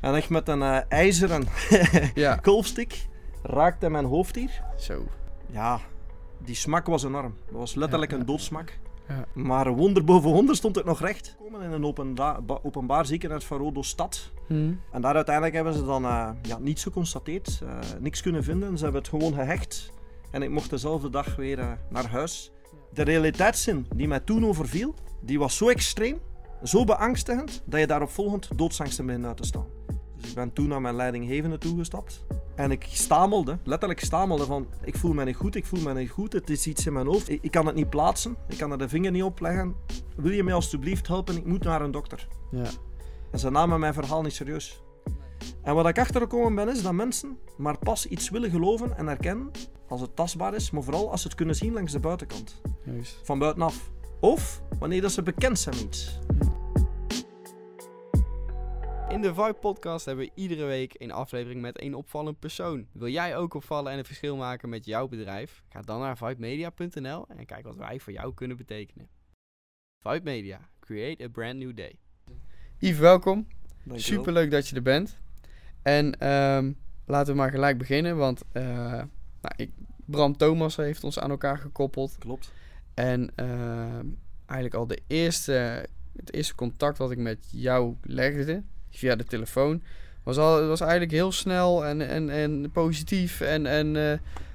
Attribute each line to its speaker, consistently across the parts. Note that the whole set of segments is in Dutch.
Speaker 1: En echt met een eh, ijzeren
Speaker 2: Ja.
Speaker 1: raakte mijn hoofd hier.
Speaker 2: Zo.
Speaker 1: Ja, die smak was enorm. Dat was letterlijk
Speaker 2: Ja,
Speaker 1: een doodsmak.
Speaker 2: Ja.
Speaker 1: Maar wonder boven wonder stond het nog recht. We komen in een openbaar ziekenhuis van Rodo Stad.
Speaker 2: Hm.
Speaker 1: En daar uiteindelijk hebben ze dan eh, ja, niets geconstateerd. eh, niks kunnen vinden. Ze hebben het gewoon gehecht. En ik mocht dezelfde dag weer naar huis. De realiteitszin die mij toen overviel, die was zo extreem, zo beangstigend, dat je daarop volgend doodsangsten begint uit te staan. Dus ik ben toen naar mijn leidinggevende toegestapt. En ik stamelde, letterlijk stamelde van, ik voel me niet goed, ik voel me niet goed, het is iets in mijn hoofd. Ik, ik kan het niet plaatsen, ik kan er de vinger niet op leggen. Wil je mij alstublieft helpen, ik moet naar een dokter.
Speaker 2: Ja.
Speaker 1: En ze namen mijn verhaal niet serieus. En wat ik achtergekomen ben, is dat mensen maar pas iets willen geloven en erkennen als het tastbaar is, maar vooral als ze het kunnen zien langs de buitenkant,
Speaker 2: Juist.
Speaker 1: van buitenaf. Of wanneer dat ze bekend zijn met iets.
Speaker 2: In de Vibe Podcast hebben we iedere week een aflevering met een opvallend persoon. Wil jij ook opvallen en een verschil maken met jouw bedrijf? Ga dan naar vibemedia.nl en kijk wat wij voor jou kunnen betekenen. Vibe Media, create a brand new day. Yves, welkom.
Speaker 1: Dankjewel.
Speaker 2: Super leuk dat je er bent. En ehm, laten we maar gelijk beginnen, want eh, nou, ik, Bram Thomas heeft ons aan elkaar gekoppeld.
Speaker 1: Klopt.
Speaker 2: En ehm, eigenlijk al de eerste, het eerste contact wat ik met jou legde, via de telefoon, was, al, was eigenlijk heel snel en, en, en positief en, en eh,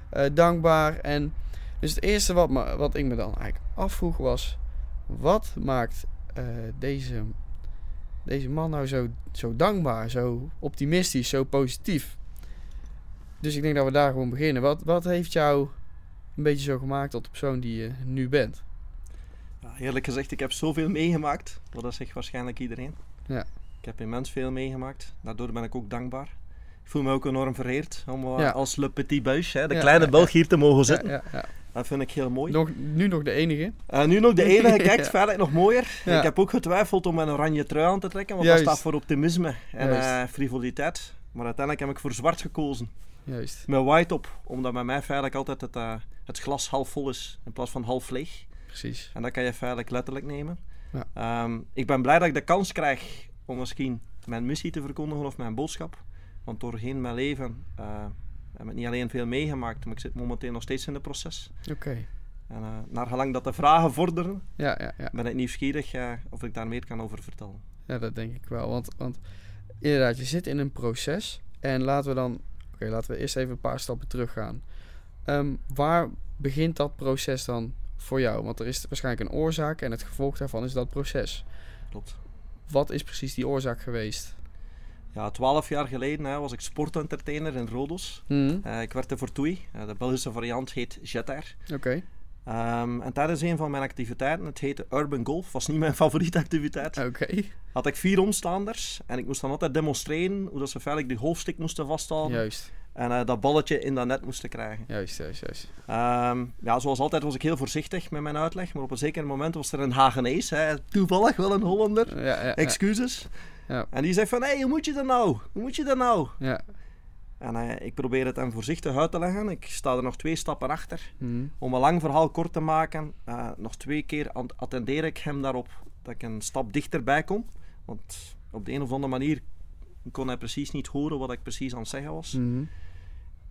Speaker 2: eh, dankbaar. En dus het eerste wat, me, wat ik me dan eigenlijk afvroeg was, wat maakt eh, deze, deze man nou zo, zo dankbaar, zo optimistisch, zo positief? Dus ik denk dat we daar gewoon beginnen. Wat, wat heeft jou een beetje zo gemaakt tot de persoon die je nu bent?
Speaker 1: Ja, eerlijk gezegd, ik heb zoveel meegemaakt. Dat zegt waarschijnlijk iedereen.
Speaker 2: Ja.
Speaker 1: Ik heb immens veel meegemaakt. Daardoor ben ik ook dankbaar. Ik voel me ook enorm vereerd om eh,
Speaker 2: Ja.
Speaker 1: als Le Petit hè, de
Speaker 2: Ja,
Speaker 1: kleine
Speaker 2: ja,
Speaker 1: Belg, hier te mogen zitten.
Speaker 2: ja, ja.
Speaker 1: Dat vind ik heel mooi.
Speaker 2: Nog, nu nog de enige.
Speaker 1: En nu nog de enige, kijk, verder nog mooier. Ik heb ook getwijfeld om mijn oranje trui aan te trekken, want
Speaker 2: Juist.
Speaker 1: dat staat voor optimisme en eh, frivoliteit. Maar uiteindelijk heb ik voor zwart gekozen.
Speaker 2: Juist,
Speaker 1: Met white op, omdat bij mij feitelijk altijd het, het glas half vol is in plaats van half leeg.
Speaker 2: precies.
Speaker 1: En dat kan je feitelijk letterlijk nemen.
Speaker 2: Ja.
Speaker 1: Ehm, ik ben blij dat ik de kans krijg om misschien mijn missie te verkondigen of mijn boodschap. Want doorheen mijn leven eh, heb ik niet alleen veel meegemaakt, maar ik zit momenteel nog steeds in het proces.
Speaker 2: Oké.
Speaker 1: En uh, naar gelang dat de vragen vorderen,
Speaker 2: Ja, ja, ja.
Speaker 1: ben ik nieuwsgierig uh, of ik daar meer kan over vertellen.
Speaker 2: ja, dat denk ik wel. Want, want inderdaad, je zit in een proces. En laten we dan... Oké, laten we eerst even een paar stappen teruggaan. Um, waar begint dat proces dan voor jou? Want er is waarschijnlijk een oorzaak en het gevolg daarvan is dat proces.
Speaker 1: Klopt.
Speaker 2: Wat is precies die oorzaak geweest?
Speaker 1: Ja, twaalf jaar geleden hè, was ik sportentertainer in Rodos.
Speaker 2: Mm.
Speaker 1: Uh, ik werkte voor TUI. Uh, de Belgische variant heet Jetair.
Speaker 2: Oké. Okay.
Speaker 1: Um, en tijdens een van mijn activiteiten, het heette Urban Golf, was niet mijn favoriete activiteit.
Speaker 2: Oké. Okay.
Speaker 1: Had ik vier omstaanders en ik moest dan altijd demonstreren hoe dat ze feitelijk die golfstick moesten vasthouden.
Speaker 2: Juist.
Speaker 1: En uh, dat balletje in dat net moesten krijgen.
Speaker 2: Juist, juist, juist.
Speaker 1: Um, ja, zoals altijd was ik heel voorzichtig met mijn uitleg, maar op een zeker moment was er een Hagenees, hè, toevallig wel een Hollander,
Speaker 2: ja, ja,
Speaker 1: excuses.
Speaker 2: Ja.
Speaker 1: En die zegt van, hé, hey, hoe moet je dat nou? Hoe moet je dat nou?
Speaker 2: Ja.
Speaker 1: En uh, ik probeer het hem voorzichtig uit te leggen. Ik sta er nog twee stappen achter.
Speaker 2: Mm.
Speaker 1: Om een lang verhaal kort te maken, uh, nog twee keer attendeer ik hem daarop dat ik een stap dichterbij kom. Want op de een of andere manier kon hij precies niet horen wat ik precies aan het zeggen was.
Speaker 2: Mm.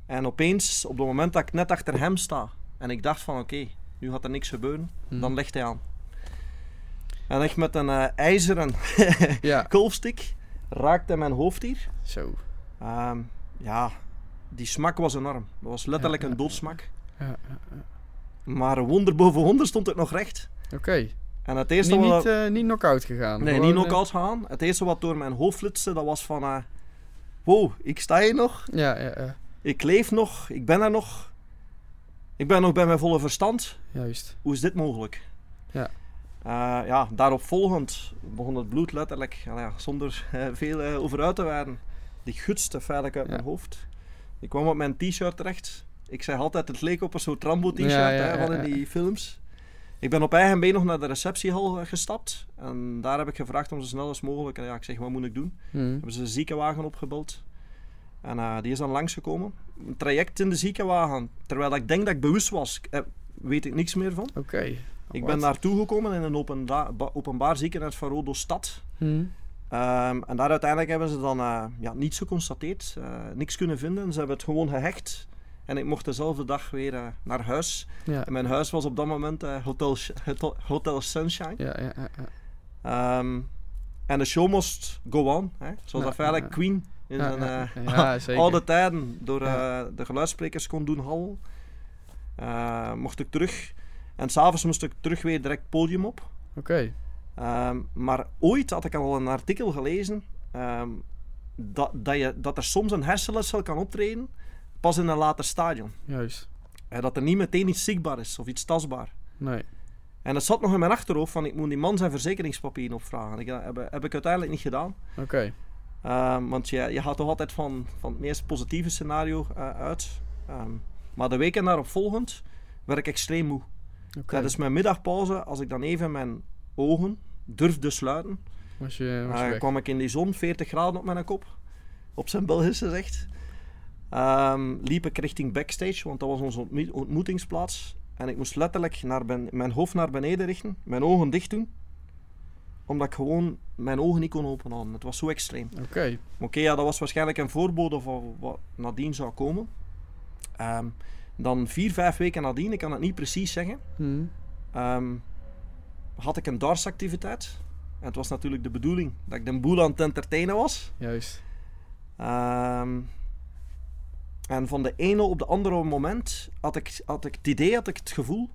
Speaker 1: En opeens, op het moment dat ik net achter hem sta en ik dacht van oké, okay, nu gaat er niks gebeuren,
Speaker 2: Mm.
Speaker 1: dan legt hij aan. En echt met een uh, ijzeren
Speaker 2: ja.
Speaker 1: kolfstick raakte mijn hoofd hier.
Speaker 2: Zo.
Speaker 1: Um, ja, die smak was enorm. Dat was letterlijk
Speaker 2: ja, ja,
Speaker 1: een doodsmak.
Speaker 2: Ja,
Speaker 1: maar wonder boven wonder stond het nog recht.
Speaker 2: Oké. Okay.
Speaker 1: En het eerste
Speaker 2: niet,
Speaker 1: wat...
Speaker 2: Niet, uh, niet knock-out gegaan?
Speaker 1: Nee, Gewoon, niet knock-out gegaan. Het eerste wat door mijn hoofd flitste, dat was van... Uh, wow, ik sta hier nog.
Speaker 2: Ja, ja, ja.
Speaker 1: Ik leef nog. Ik ben er nog. Ik ben nog bij mijn volle verstand.
Speaker 2: Juist.
Speaker 1: Hoe is dit mogelijk?
Speaker 2: Ja.
Speaker 1: Uh, ja, daarop volgend begon het bloed letterlijk, ja, zonder uh, veel uh, over uit te wijden. Die gutste feitelijk uit
Speaker 2: ja.
Speaker 1: mijn hoofd. Ik kwam op mijn t-shirt terecht. Ik zeg altijd, het leek op een soort Rambo t-shirt
Speaker 2: ja,
Speaker 1: van in die films. Ik ben op eigen been nog naar de receptiehal gestapt. En daar heb ik gevraagd om zo snel als mogelijk. En ja, ik zeg, wat moet ik doen?
Speaker 2: Mm.
Speaker 1: Hebben ze een ziekenwagen opgebeld. En uh, die is dan langsgekomen. Een traject in de ziekenwagen. Terwijl ik denk dat ik bewust was, eh, weet ik niks meer van.
Speaker 2: Oké. Okay.
Speaker 1: Ik ben naartoe gekomen in een openbaar, openbaar ziekenhuis van Rodo Stad.
Speaker 2: Mm.
Speaker 1: Ehm, en daar uiteindelijk hebben ze dan eh, ja, niets geconstateerd, uh, niks kunnen vinden. Ze hebben het gewoon gehecht. En ik mocht dezelfde dag weer uh, naar huis.
Speaker 2: Ja.
Speaker 1: En mijn huis was op dat moment Hotel, Hotel, Hotel, Sunshine.
Speaker 2: Ja, ja, ja,
Speaker 1: um, en de show moest go on. Hè? Zoals dat eigenlijk Queen in zijn
Speaker 2: ja, zeker.
Speaker 1: oude tijden door de geluidssprekers kon doen hal. mocht ik terug. En s'avonds moest ik terug weer direct podium op.
Speaker 2: Oké.
Speaker 1: Um, maar ooit had ik al een artikel gelezen um, dat, dat, je, dat er soms een hersenletsel kan optreden pas in een later stadium.
Speaker 2: Juist.
Speaker 1: En dat er niet meteen iets zichtbaar is of iets tastbaar.
Speaker 2: Nee.
Speaker 1: En dat zat nog in mijn achterhoofd van ik moet die man zijn verzekeringspapieren opvragen. Ik, heb, heb ik uiteindelijk niet gedaan.
Speaker 2: Oké. Okay.
Speaker 1: Um, want je, je gaat toch altijd van, van het meest positieve scenario uh, uit. maar de weken daarop volgend werd ik extreem moe.
Speaker 2: Okay.
Speaker 1: Tijdens mijn middagpauze, als ik dan even mijn ogen durfde sluiten,
Speaker 2: was je, was
Speaker 1: uh,
Speaker 2: je
Speaker 1: kwam ik in die zon, 40 graden op mijn kop, op zijn Belgisch gezegd. Um, liep ik richting backstage, want dat was onze ontmo ontmoetingsplaats. En ik moest letterlijk naar ben, mijn hoofd naar beneden richten, mijn ogen dicht doen, omdat ik gewoon mijn ogen niet kon openhouden. Het was zo extreem.
Speaker 2: Oké. Okay.
Speaker 1: Oké, okay, ja, dat was waarschijnlijk een voorbode van wat nadien zou komen. Um, dan vier, vijf weken nadien, ik kan het niet precies zeggen,
Speaker 2: hmm.
Speaker 1: um, had ik een darsactiviteit. En het was natuurlijk de bedoeling dat ik de boel aan het entertainen was.
Speaker 2: Juist.
Speaker 1: Um, en van de ene op de andere moment had ik, had ik het idee, had ik het gevoel,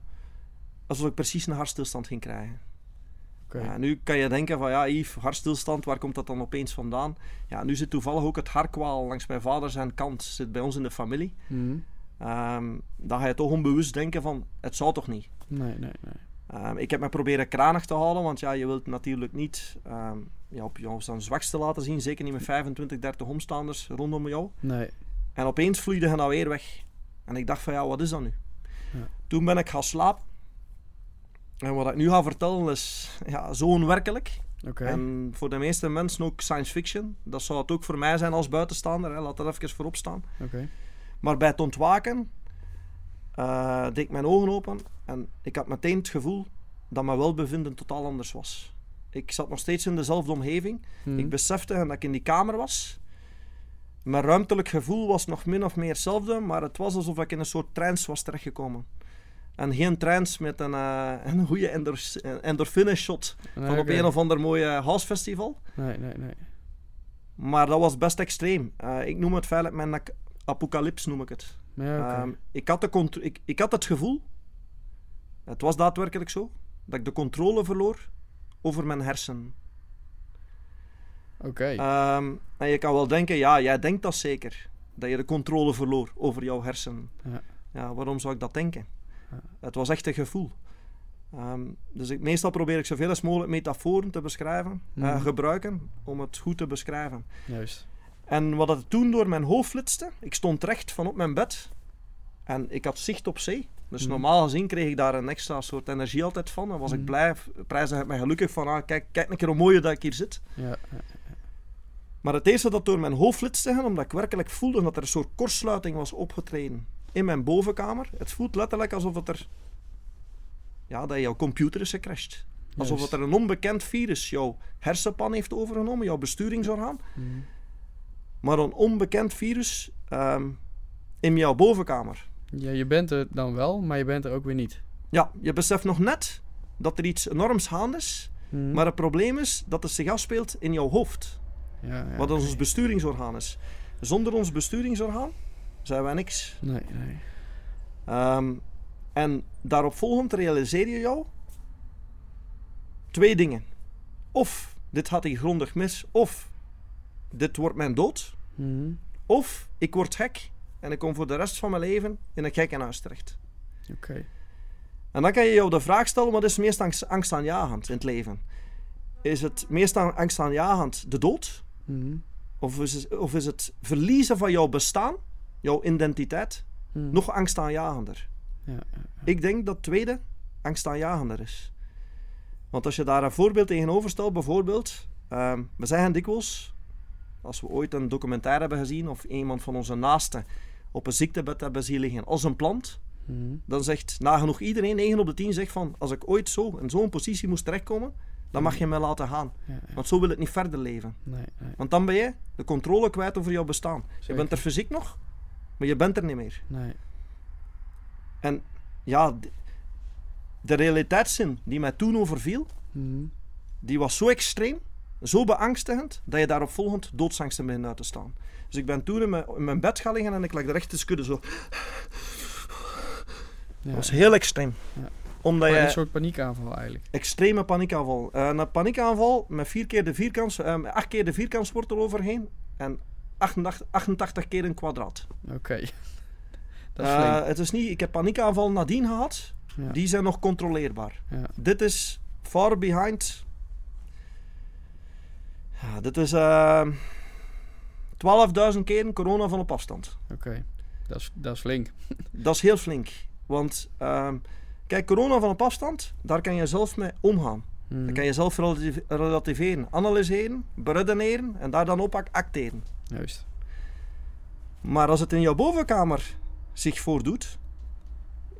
Speaker 1: alsof ik precies een hartstilstand ging krijgen.
Speaker 2: Okay.
Speaker 1: Ja, nu kan je denken van ja, Yves, hartstilstand, waar komt dat dan opeens vandaan? Ja, nu zit toevallig ook het hartkwaal langs mijn vader zijn kant, zit bij ons in de familie.
Speaker 2: Hmm.
Speaker 1: Um, dan ga je toch onbewust denken van, het zou toch niet?
Speaker 2: Nee, nee, nee.
Speaker 1: Um, ik heb me proberen kranig te houden, want ja, je wilt natuurlijk niet um, ja, op jou zijn zwakste laten zien. Zeker niet met 25, 30 omstaanders rondom jou.
Speaker 2: Nee.
Speaker 1: En opeens vloeide hij nou weer weg. En ik dacht van ja, wat is dat nu?
Speaker 2: Ja.
Speaker 1: Toen ben ik gaan slapen. En wat ik nu ga vertellen is ja, zo onwerkelijk.
Speaker 2: Okay.
Speaker 1: En voor de meeste mensen ook science fiction. Dat zou het ook voor mij zijn als buitenstaander. Hè. Laat dat even voorop staan.
Speaker 2: Okay.
Speaker 1: Maar bij het ontwaken uh, deed ik mijn ogen open en ik had meteen het gevoel dat mijn welbevinden totaal anders was. Ik zat nog steeds in dezelfde omgeving.
Speaker 2: Hmm.
Speaker 1: Ik besefte dat ik in die kamer was. Mijn ruimtelijk gevoel was nog min of meer hetzelfde, maar het was alsof ik in een soort trance was terechtgekomen. En geen trance met een, uh, een goede endor endorfine shot
Speaker 2: Nee,
Speaker 1: van op een of ander mooie housefestival.
Speaker 2: Nee, nee, nee.
Speaker 1: Maar dat was best extreem. Uh, ik noem het feitelijk mijn apocalyps, noem ik het.
Speaker 2: Ja.
Speaker 1: Um, ik, had de ik, ik had het gevoel, het was daadwerkelijk zo, dat ik de controle verloor over mijn hersenen.
Speaker 2: Oké.
Speaker 1: Um, en je kan wel denken, ja, jij denkt dat zeker, dat je de controle verloor over jouw hersenen.
Speaker 2: Ja.
Speaker 1: Ja, waarom zou ik dat denken?
Speaker 2: Ja.
Speaker 1: Het was echt een gevoel. Um, dus ik, meestal probeer ik zoveel als mogelijk metaforen te beschrijven,
Speaker 2: Mhm.
Speaker 1: uh, gebruiken om het goed te beschrijven.
Speaker 2: Juist.
Speaker 1: En wat het toen door mijn hoofd flitste, ik stond recht van op mijn bed en ik had zicht op zee. Dus
Speaker 2: Mhm.
Speaker 1: normaal gezien kreeg ik daar een extra soort energie altijd van. En was ik
Speaker 2: Mhm.
Speaker 1: blij, prijzen het mij gelukkig van, ah, kijk, kijk een keer hoe mooi dat ik hier zit.
Speaker 2: Ja.
Speaker 1: Maar het eerste dat door mijn hoofd flitste, omdat ik werkelijk voelde dat er een soort kortsluiting was opgetreden in mijn bovenkamer. Het voelt letterlijk alsof het er, ja, dat jouw computer is gecrashed. Alsof het er een onbekend virus jouw hersenpan heeft overgenomen, jouw besturingsorgaan.
Speaker 2: Mhm.
Speaker 1: maar een onbekend virus ehm, in jouw bovenkamer.
Speaker 2: Ja, je bent er dan wel, maar je bent er ook weer niet.
Speaker 1: Ja, je beseft nog net dat er iets enorms gaande is,
Speaker 2: Mhm.
Speaker 1: maar het probleem is dat het zich afspeelt in jouw hoofd,
Speaker 2: ja, ja,
Speaker 1: wat
Speaker 2: oké.
Speaker 1: ons besturingsorgaan is. Zonder ons besturingsorgaan zijn wij niks.
Speaker 2: Nee, nee.
Speaker 1: Ehm, en daarop volgend realiseer je jou twee dingen. Of dit gaat hier grondig mis, of dit wordt mijn dood,
Speaker 2: Mhm.
Speaker 1: of ik word gek en ik kom voor de rest van mijn leven in een gekkenhuis terecht.
Speaker 2: Oké.
Speaker 1: En dan kan je jou de vraag stellen, wat is meest angst, angstaanjagend in het leven? Is het meest ang- angstaanjagend de dood?
Speaker 2: Mhm.
Speaker 1: Of is, het, of is het verliezen van jouw bestaan, jouw identiteit,
Speaker 2: Mhm.
Speaker 1: nog angstaanjagender?
Speaker 2: Ja, ja.
Speaker 1: Ik denk dat het tweede angstaanjagender is. Want als je daar een voorbeeld tegenover stelt, bijvoorbeeld, ehm, we zeggen dikwijls, als we ooit een documentaire hebben gezien of iemand van onze naasten op een ziektebed hebben zien liggen als een plant,
Speaker 2: Mhm.
Speaker 1: dan zegt nagenoeg iedereen, 9 op de 10 zegt van, als ik ooit zo in zo'n positie moest terechtkomen, dan mag je mij laten gaan.
Speaker 2: Ja, ja.
Speaker 1: Want zo wil het niet verder leven.
Speaker 2: Nee, nee,
Speaker 1: Want dan ben je de controle kwijt over jouw bestaan. Je bent er fysiek nog, maar je bent er niet meer.
Speaker 2: nee.
Speaker 1: En ja, de realiteitszin die mij toen overviel,
Speaker 2: Mhm.
Speaker 1: die was zo extreem, zo beangstigend, dat je daarop volgend doodsangsten begint uit te staan. Dus ik ben toen in mijn, in mijn bed gaan liggen en ik lag er echt te schudden zo.
Speaker 2: Ja.
Speaker 1: Dat was heel extreem.
Speaker 2: Ja.
Speaker 1: Omdat je...
Speaker 2: Een soort paniekaanval eigenlijk.
Speaker 1: Extreme paniekaanval. Eh, een paniekaanval met vier keer de vierkants, eh, met acht keer de vierkantswortel overheen en 88, 88 keer een kwadraat.
Speaker 2: Oké. dat is flink.
Speaker 1: het is niet, ik heb paniekaanval nadien gehad,
Speaker 2: Ja.
Speaker 1: die zijn nog controleerbaar.
Speaker 2: Ja.
Speaker 1: Dit is far behind. Ja, dit is eh 12.000 keer corona van op afstand.
Speaker 2: Oké. Dat is, dat is flink.
Speaker 1: Dat is heel flink. Want ehm, kijk, corona van op afstand, daar kan je zelf mee omgaan.
Speaker 2: Mhm.
Speaker 1: Dan kan je zelf relati- relativeren, analyseren, beredeneren en daar dan op ac- acteren.
Speaker 2: Juist.
Speaker 1: Maar als het in jouw bovenkamer zich voordoet,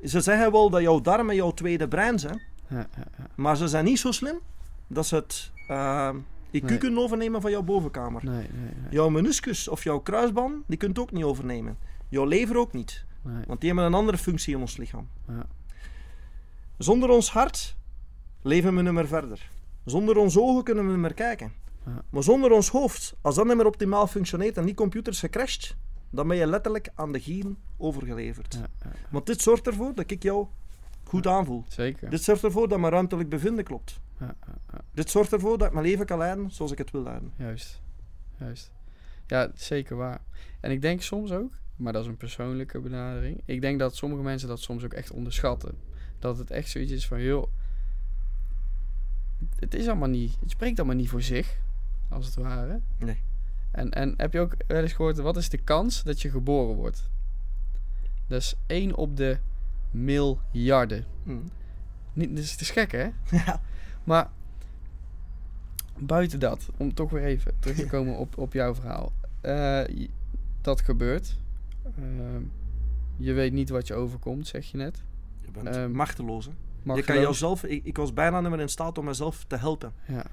Speaker 1: ze zeggen wel dat jouw darmen jouw tweede brein zijn,
Speaker 2: Ja, ja, ja.
Speaker 1: maar ze zijn niet zo slim dat ze het ehm IQ
Speaker 2: Nee.
Speaker 1: kunnen overnemen van jouw bovenkamer.
Speaker 2: Nee, nee.
Speaker 1: Jouw meniscus of jouw kruisband, die kunt ook niet overnemen. Jouw lever ook niet, want die hebben een andere functie in ons lichaam.
Speaker 2: Ja.
Speaker 1: Zonder ons hart leven we niet meer verder. Zonder ons ogen kunnen we niet meer kijken.
Speaker 2: Ja.
Speaker 1: Maar zonder ons hoofd, als dat niet meer optimaal functioneert en die computer is gecrashed, dan ben je letterlijk aan de gieren overgeleverd.
Speaker 2: Ja, ja.
Speaker 1: Want dit zorgt ervoor dat ik jou goed aanvoel.
Speaker 2: Zeker.
Speaker 1: Dit zorgt ervoor dat mijn ruimtelijk bevinden klopt. Dit zorgt ervoor dat ik mijn leven kan leiden zoals ik het wil leiden.
Speaker 2: Juist. Juist. Ja, zeker waar. En ik denk soms ook, maar dat is een persoonlijke benadering. Ik denk dat sommige mensen dat soms ook echt onderschatten. Dat het echt zoiets is van, joh, het is allemaal niet, het spreekt allemaal niet voor zich, als het ware.
Speaker 1: Nee.
Speaker 2: En, en heb je ook wel eens gehoord, wat is de kans dat je geboren wordt? Dat is 1 op de miljarden.
Speaker 1: Hm.
Speaker 2: Niet, is, het is gek, hè?
Speaker 1: Ja.
Speaker 2: Maar buiten dat, om toch weer even terug te komen op, op jouw verhaal. Eh, dat gebeurt. Ehm, je weet niet wat je overkomt, zeg je net.
Speaker 1: Je bent
Speaker 2: Ehm,
Speaker 1: machteloos. Hè? Je kan jouzelf, ik, ik was bijna niet meer in staat om mezelf te helpen.
Speaker 2: Ja,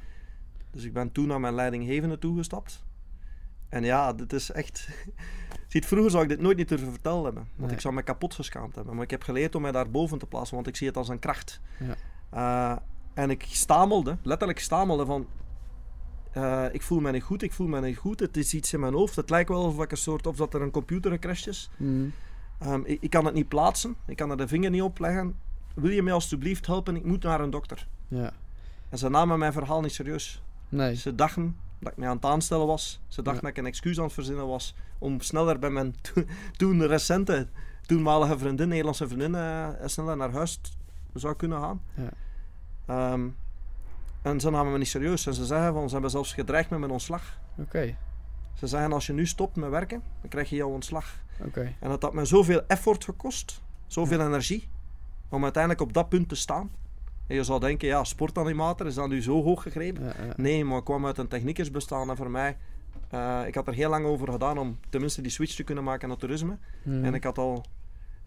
Speaker 1: Dus ik ben toen naar mijn leidinggevende toegestapt. En ja, dit is echt... Ziet, vroeger zou ik dit nooit niet durven vertellen hebben. Want
Speaker 2: Nee.
Speaker 1: ik zou me kapot geschaamd hebben. Maar ik heb geleerd om mij daar boven te plaatsen, want ik zie het als een kracht.
Speaker 2: Ja.
Speaker 1: Eh, en ik stamelde, letterlijk stamelde van... eh, ik voel me niet goed, ik voel me niet goed. Het is iets in mijn hoofd. Het lijkt wel of, ik een soort, of dat er een computer gecrashed is.
Speaker 2: Mhm.
Speaker 1: Ehm, ik, ik kan het niet plaatsen. Ik kan er de vinger niet op leggen. Wil je mij alstublieft helpen? Ik moet naar een dokter.
Speaker 2: ja.
Speaker 1: En ze namen mijn verhaal niet serieus.
Speaker 2: Nee,
Speaker 1: Ze dachten dat ik mij aan het aanstellen was. Ze dachten
Speaker 2: Ja.
Speaker 1: dat ik een excuus aan het verzinnen was om sneller bij mijn to- toen recente, toenmalige vriendin, Nederlandse vriendin, eh, sneller naar huis zou kunnen gaan.
Speaker 2: Ja.
Speaker 1: Ehm, en ze namen me niet serieus. En ze zeggen van, ze hebben zelfs gedreigd met mijn ontslag.
Speaker 2: oké.
Speaker 1: Ze zeggen, als je nu stopt met werken, dan krijg je jouw ontslag. En dat had me zoveel effort gekost, zoveel energie, om uiteindelijk op dat punt te staan. En je zou denken, ja, sportanimator, is dat nu zo hoog gegrepen?
Speaker 2: Ja, ja.
Speaker 1: Nee, maar ik kwam uit een techniekersbestaan en voor mij, eh, ik had er heel lang over gedaan om tenminste die switch te kunnen maken naar toerisme.
Speaker 2: Mhm.
Speaker 1: En ik had al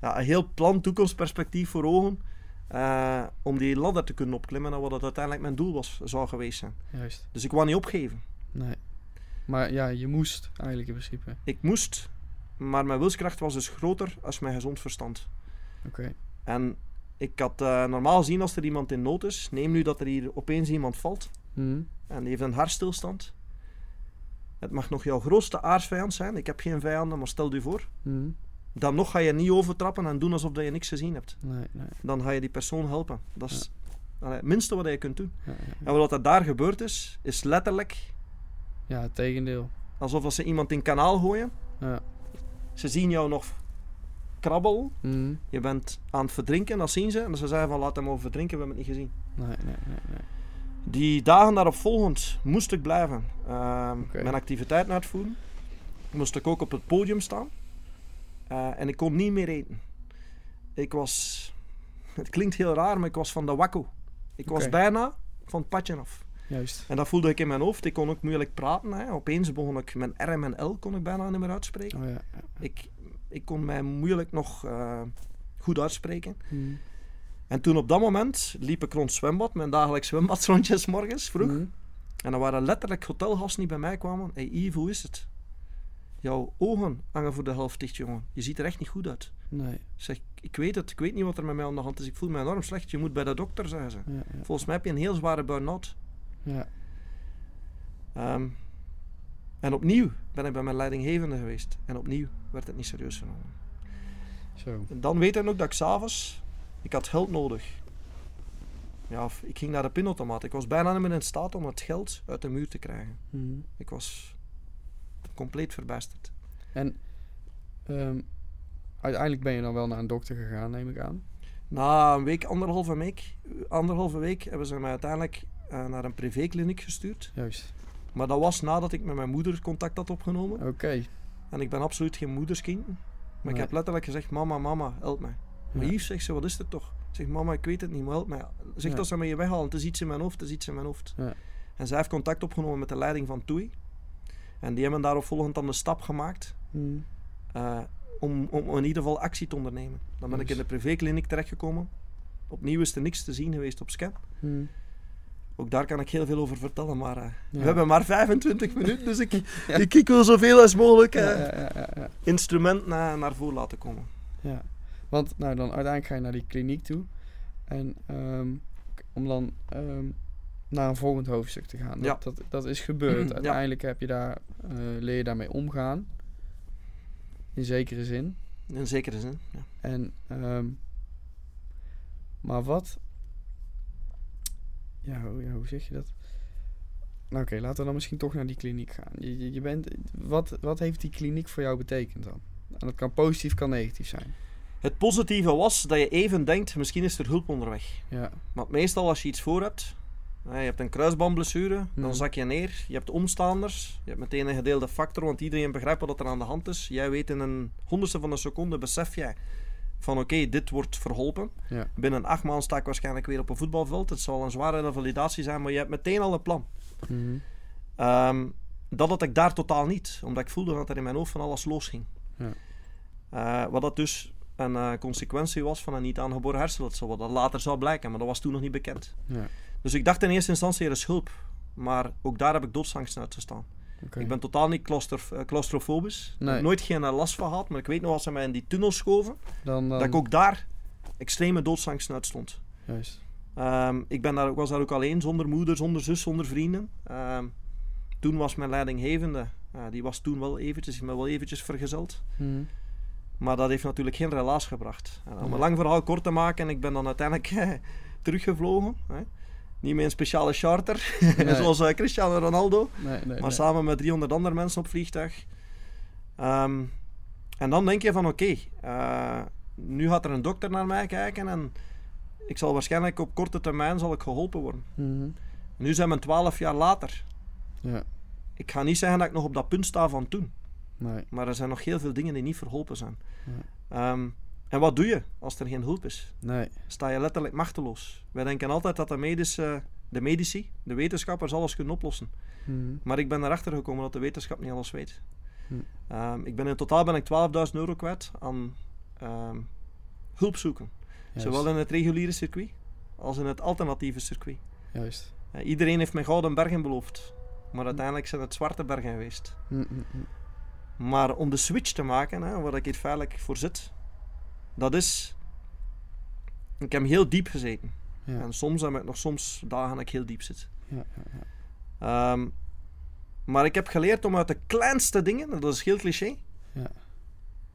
Speaker 1: ja, een heel plan, toekomstperspectief voor ogen, eh, om die ladder te kunnen opklimmen en wat het uiteindelijk mijn doel was, zou geweest zijn.
Speaker 2: Juist.
Speaker 1: Dus ik wou niet opgeven.
Speaker 2: Nee. Maar ja, je moest eigenlijk in principe.
Speaker 1: Ik moest, maar mijn wilskracht was dus groter als mijn gezond verstand.
Speaker 2: Oké.
Speaker 1: En ik had eh, normaal gezien als er iemand in nood is, neem nu dat er hier opeens iemand valt
Speaker 2: Mhm.
Speaker 1: en die heeft een hartstilstand. Het mag nog jouw grootste aardsvijand zijn. Ik heb geen vijanden, maar stel je voor.
Speaker 2: Mhm.
Speaker 1: Dan nog ga je niet overtrappen en doen alsof dat je niks gezien hebt.
Speaker 2: Nee, nee.
Speaker 1: Dan ga je die persoon helpen. Dat is allee, het minste wat je kunt doen.
Speaker 2: Ja, ja, ja.
Speaker 1: En wat er daar gebeurd is, is letterlijk
Speaker 2: ja, het tegendeel.
Speaker 1: alsof als ze iemand in kanaal gooien.
Speaker 2: Ja.
Speaker 1: Ze zien jou nog krabbel.
Speaker 2: Mhm.
Speaker 1: Je bent aan het verdrinken, dat zien ze. En ze zeggen van laat hem over verdrinken, we hebben het niet gezien.
Speaker 2: Nee, nee, nee, nee.
Speaker 1: Die dagen daarop volgend moest ik blijven.
Speaker 2: Oké.
Speaker 1: Mijn activiteiten uitvoeren. Moest ik ook op het podium staan. Eh, en ik kon niet meer eten. Ik was... Het klinkt heel raar, maar ik was van de wakko. Ik was bijna van het padje af.
Speaker 2: Juist.
Speaker 1: En dat voelde ik in mijn hoofd. Ik kon ook moeilijk praten. Hè. Opeens begon ik mijn R en mijn L kon ik bijna niet meer uitspreken.
Speaker 2: Oh ja.
Speaker 1: Ik, ik kon mij moeilijk nog eh, goed uitspreken.
Speaker 2: Mhm.
Speaker 1: En toen op dat moment liep ik rond het zwembad, mijn dagelijks zwembadsrondjes morgens vroeg.
Speaker 2: Mhm.
Speaker 1: En dan waren letterlijk hotelgasten die bij mij kwamen. Hé hey Yves, hoe is het? Jouw ogen hangen voor de helft dicht, jongen. Je ziet er echt niet goed uit.
Speaker 2: Nee.
Speaker 1: Ik zeg, ik weet het, ik weet niet wat er met mij aan de hand is. Ik voel me enorm slecht. Je moet bij de dokter, zeggen ze.
Speaker 2: Ja, ja,
Speaker 1: Volgens mij heb je een heel zware burn-out.
Speaker 2: Ja.
Speaker 1: Ehm, en opnieuw ben ik bij mijn leidinggevende geweest. En opnieuw werd het niet serieus genomen.
Speaker 2: Zo.
Speaker 1: En dan weet ik ook dat ik s'avonds... Ik had geld nodig. Ja, of ik ging naar de pinautomaat. Ik was bijna niet meer in staat om het geld uit de muur te krijgen.
Speaker 2: Mhm.
Speaker 1: Ik was compleet verbijsterd.
Speaker 2: En ehm, uiteindelijk ben je dan wel naar een dokter gegaan, neem ik aan.
Speaker 1: Na een week, anderhalve week, anderhalve week hebben ze mij uiteindelijk eh, naar een privékliniek gestuurd.
Speaker 2: Juist.
Speaker 1: Maar dat was nadat ik met mijn moeder contact had opgenomen.
Speaker 2: Oké.
Speaker 1: En ik ben absoluut geen moederskind. Maar
Speaker 2: Nee.
Speaker 1: ik heb letterlijk gezegd, mama, mama, help mij. Maar
Speaker 2: Ja.
Speaker 1: Yves, zegt ze, wat is er toch? Zeg, mama, ik weet het niet, maar help mij. Zeg
Speaker 2: Ja.
Speaker 1: dat ze mij je weghalen, het is iets in mijn hoofd, het is iets in mijn hoofd.
Speaker 2: Ja.
Speaker 1: En zij heeft contact opgenomen met de leiding van TUI. En die hebben daarop volgend dan de stap gemaakt
Speaker 2: Mhm.
Speaker 1: eh, om, om in ieder geval actie te ondernemen. Dan ben ik in de privékliniek terechtgekomen. Opnieuw is er niks te zien geweest op scan.
Speaker 2: Mhm.
Speaker 1: Ook daar kan ik heel veel over vertellen, maar eh,
Speaker 2: Ja.
Speaker 1: we hebben maar 25 minuten, dus ik, ik, ik wil zoveel als mogelijk
Speaker 2: Ja, ja.
Speaker 1: instrument na, naar voren laten komen.
Speaker 2: Ja, want nou, dan uiteindelijk ga je naar die kliniek toe. En ehm, om dan ehm, naar een volgend hoofdstuk te gaan. Dat,
Speaker 1: Ja.
Speaker 2: dat, dat is gebeurd. Uiteindelijk heb je daar, eh, leer je daarmee omgaan. In zekere zin.
Speaker 1: In zekere zin. Ja.
Speaker 2: En, ehm, maar wat... Ja hoe, ja, hoe zeg je dat? Nou oké, laten we dan misschien toch naar die kliniek gaan. Je, je, je bent, wat, wat heeft die kliniek voor jou betekend dan? En dat kan positief, kan negatief zijn.
Speaker 1: Het positieve was dat je even denkt, misschien is er hulp onderweg.
Speaker 2: Ja,
Speaker 1: Want meestal als je iets voor hebt, je hebt een kruisbandblessure,
Speaker 2: Mhm.
Speaker 1: dan zak je neer. Je hebt omstaanders, je hebt meteen een gedeelde factor, want iedereen begrijpt wat er aan de hand is. Jij weet in een honderdste van een seconde, besef jij van oké, dit wordt verholpen.
Speaker 2: ja,
Speaker 1: Binnen acht maanden sta ik waarschijnlijk weer op een voetbalveld. Het zal een zware revalidatie zijn, maar je hebt meteen al een plan.
Speaker 2: Mhm.
Speaker 1: Ehm, dat had ik daar totaal niet, omdat ik voelde dat er in mijn hoofd van alles losging.
Speaker 2: Ja.
Speaker 1: Eh, wat dat dus een eh, consequentie was van een niet aangeboren hersenletsel, wat dat later zou blijken, maar dat was toen nog niet bekend.
Speaker 2: ja.
Speaker 1: Dus ik dacht in eerste instantie er is hulp, maar ook daar heb ik doodsangst uit gestaan. Ik ben totaal niet claustrof- eh, claustrofobisch, ik heb nooit geen last van gehad, maar ik weet nog als ze mij in die tunnel schoven,
Speaker 2: dan, dan,
Speaker 1: dat ik ook daar extreme doodsangst uit stond.
Speaker 2: Juist.
Speaker 1: Ehm, ik ben daar, was daar ook alleen, zonder moeder, zonder zus, zonder vrienden. Ehm, toen was mijn leidinggevende, eh, die was toen wel eventjes, me wel eventjes vergezeld.
Speaker 2: Mhm.
Speaker 1: Maar dat heeft natuurlijk geen relaas gebracht. En om een lang verhaal kort te maken, ik ben dan uiteindelijk teruggevlogen. Hè. Niet met een speciale charter,
Speaker 2: Nee.
Speaker 1: zoals eh, Cristiano Ronaldo,
Speaker 2: Nee, nee,
Speaker 1: maar samen met 300 andere mensen op vliegtuig. Ehm, en dan denk je van oké, eh, nu gaat er een dokter naar mij kijken en ik zal waarschijnlijk op korte termijn zal ik geholpen worden.
Speaker 2: Mhm.
Speaker 1: Nu zijn we 12 jaar later.
Speaker 2: Ja,
Speaker 1: Ik ga niet zeggen dat ik nog op dat punt sta van toen.
Speaker 2: nee.
Speaker 1: Maar er zijn nog heel veel dingen die niet verholpen zijn.
Speaker 2: Ja.
Speaker 1: Ehm, en wat doe je als er geen hulp is?
Speaker 2: Nee.
Speaker 1: Sta je letterlijk machteloos. Wij denken altijd dat de, medische, de medici, de wetenschappers alles kunnen oplossen.
Speaker 2: Mhm.
Speaker 1: Maar ik ben erachter gekomen dat de wetenschap niet alles weet.
Speaker 2: Hm.
Speaker 1: Ehm, ik ben in totaal ben ik 12.000 euro kwijt aan ehm, hulp zoeken.
Speaker 2: Juist.
Speaker 1: Zowel in het reguliere circuit als in het alternatieve circuit.
Speaker 2: Juist.
Speaker 1: Eh, iedereen heeft mij gouden bergen beloofd. Maar uiteindelijk zijn het zwarte bergen geweest.
Speaker 2: Mhm, mhm.
Speaker 1: Maar om de switch te maken, hè, waar ik hier feitelijk voor zit, dat is. Ik heb heel diep gezeten.
Speaker 2: Ja.
Speaker 1: En soms heb ik nog soms dagen dat ik heel diep zit.
Speaker 2: Ja, ja, ja.
Speaker 1: Ehm, maar ik heb geleerd om uit de kleinste dingen, dat is heel cliché,
Speaker 2: Ja.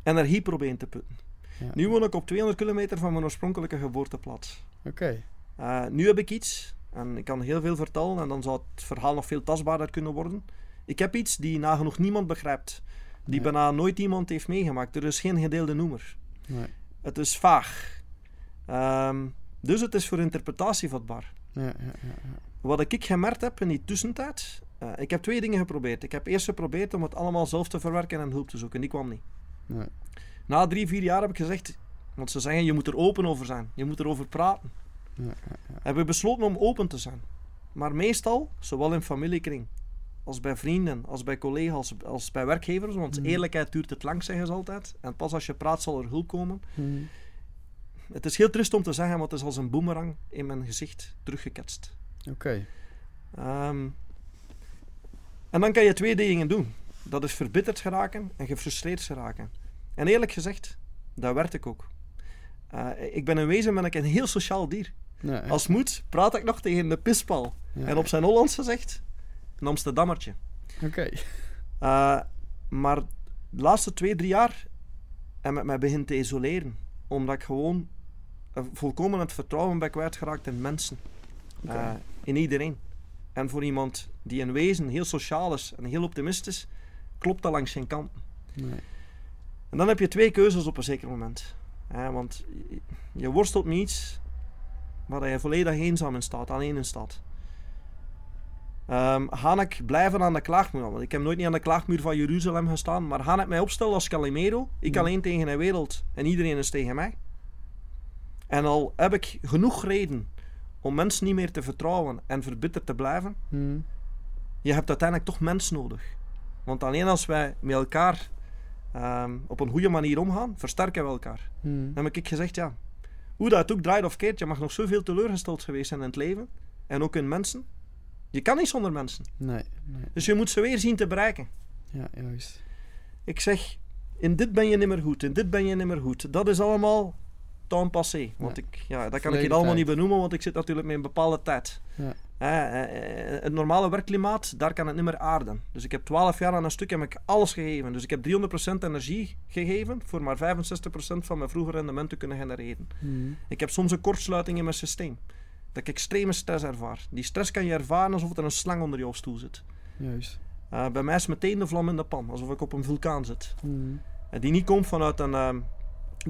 Speaker 1: energie proberen te putten.
Speaker 2: Ja.
Speaker 1: Nu woon ik op 200 kilometer van mijn oorspronkelijke geboorteplaats.
Speaker 2: Oké.
Speaker 1: Eh, nu heb ik iets, en ik kan heel veel vertellen, en dan zou het verhaal nog veel tastbaarder kunnen worden. Ik heb iets die nagenoeg niemand begrijpt. Die bijna nooit iemand heeft meegemaakt. Er is geen gedeelde noemer.
Speaker 2: Nee.
Speaker 1: Het is vaag. Ehm, dus het is voor interpretatie vatbaar.
Speaker 2: Ja, ja, ja, ja.
Speaker 1: Wat ik gemerkt heb in die tussentijd, eh, ik heb twee dingen geprobeerd. Ik heb eerst geprobeerd om het allemaal zelf te verwerken en hulp te zoeken. Die kwam niet.
Speaker 2: Nee.
Speaker 1: Na drie, vier jaar heb ik gezegd, want ze zeggen je moet er open over zijn. Je moet erover praten.
Speaker 2: Ja, ja, ja.
Speaker 1: Hebben we besloten om open te zijn. Maar meestal, zowel in familiekring, als bij vrienden, als bij collega's, als bij werkgevers, want
Speaker 2: Mhm.
Speaker 1: eerlijkheid duurt het lang, zeggen ze altijd. En pas als je praat zal er hulp komen.
Speaker 2: Mhm.
Speaker 1: het is heel trist om te zeggen, maar het is als een boemerang in mijn gezicht teruggeketst.
Speaker 2: Oké.
Speaker 1: Ehm, en dan kan je twee dingen doen. Dat is verbitterd geraken en gefrustreerd geraken. En eerlijk gezegd, dat werd ik ook. Eh, ik ben in wezen ben ik een heel sociaal dier.
Speaker 2: Nee,
Speaker 1: Als moet, praat ik nog tegen de pispal.
Speaker 2: ja.
Speaker 1: En op zijn Hollands gezegd, een Amsterdammertje.
Speaker 2: Oké.
Speaker 1: Eh, maar de laatste twee, drie jaar heb ik mij begin te isoleren. Omdat ik gewoon volkomen het vertrouwen ben kwijtgeraakt in mensen. Eh, in iedereen. En voor iemand die in wezen heel sociaal is en heel optimistisch, klopt dat langs geen kant.
Speaker 2: Nee.
Speaker 1: En dan heb je twee keuzes op een zeker moment. Want je, je worstelt met iets waar je volledig eenzaam in staat, alleen in staat. Ga ik blijven aan de klaagmuur? Want ik heb nooit niet aan de klaagmuur van Jeruzalem gestaan, maar ga ik mij opstellen als Calimero? Ik
Speaker 2: Ja.
Speaker 1: alleen tegen de wereld en iedereen is tegen mij. En al heb ik genoeg reden om mensen niet meer te vertrouwen en verbitterd te blijven,
Speaker 2: Hm.
Speaker 1: je hebt uiteindelijk toch mens nodig. Want alleen als wij met elkaar ehm, op een goede manier omgaan, versterken we elkaar.
Speaker 2: Hm.
Speaker 1: Dan heb ik gezegd, ja, hoe dat ook draait of keert, je mag nog zoveel teleurgesteld geweest zijn in het leven. En ook in mensen. Je kan niet zonder mensen.
Speaker 2: Nee. Nee.
Speaker 1: Dus je moet ze weer zien te bereiken.
Speaker 2: Ja, juist.
Speaker 1: Ik zeg, in dit ben je niet meer goed, in dit ben je niet meer goed. Dat is allemaal temps passé. Want
Speaker 2: Ja.
Speaker 1: ik, ja, dat kan ik hier allemaal niet benoemen, want ik zit natuurlijk met een bepaalde tijd.
Speaker 2: Ja.
Speaker 1: Eh, het normale werkklimaat, daar kan het niet meer aarden. Dus ik heb 12 jaar aan een stuk heb ik alles gegeven. Dus ik heb 300% energie gegeven voor maar 65% van mijn vroegere rendement te kunnen genereren.
Speaker 2: Hm.
Speaker 1: Ik heb soms een kortsluiting in mijn systeem. Dat ik extreme stress ervaar. Die stress kan je ervaren alsof er een slang onder jouw stoel zit.
Speaker 2: Juist.
Speaker 1: Eh, bij mij is meteen de vlam in de pan, alsof ik op een vulkaan zit.
Speaker 2: Hm.
Speaker 1: En die niet komt vanuit een ehm,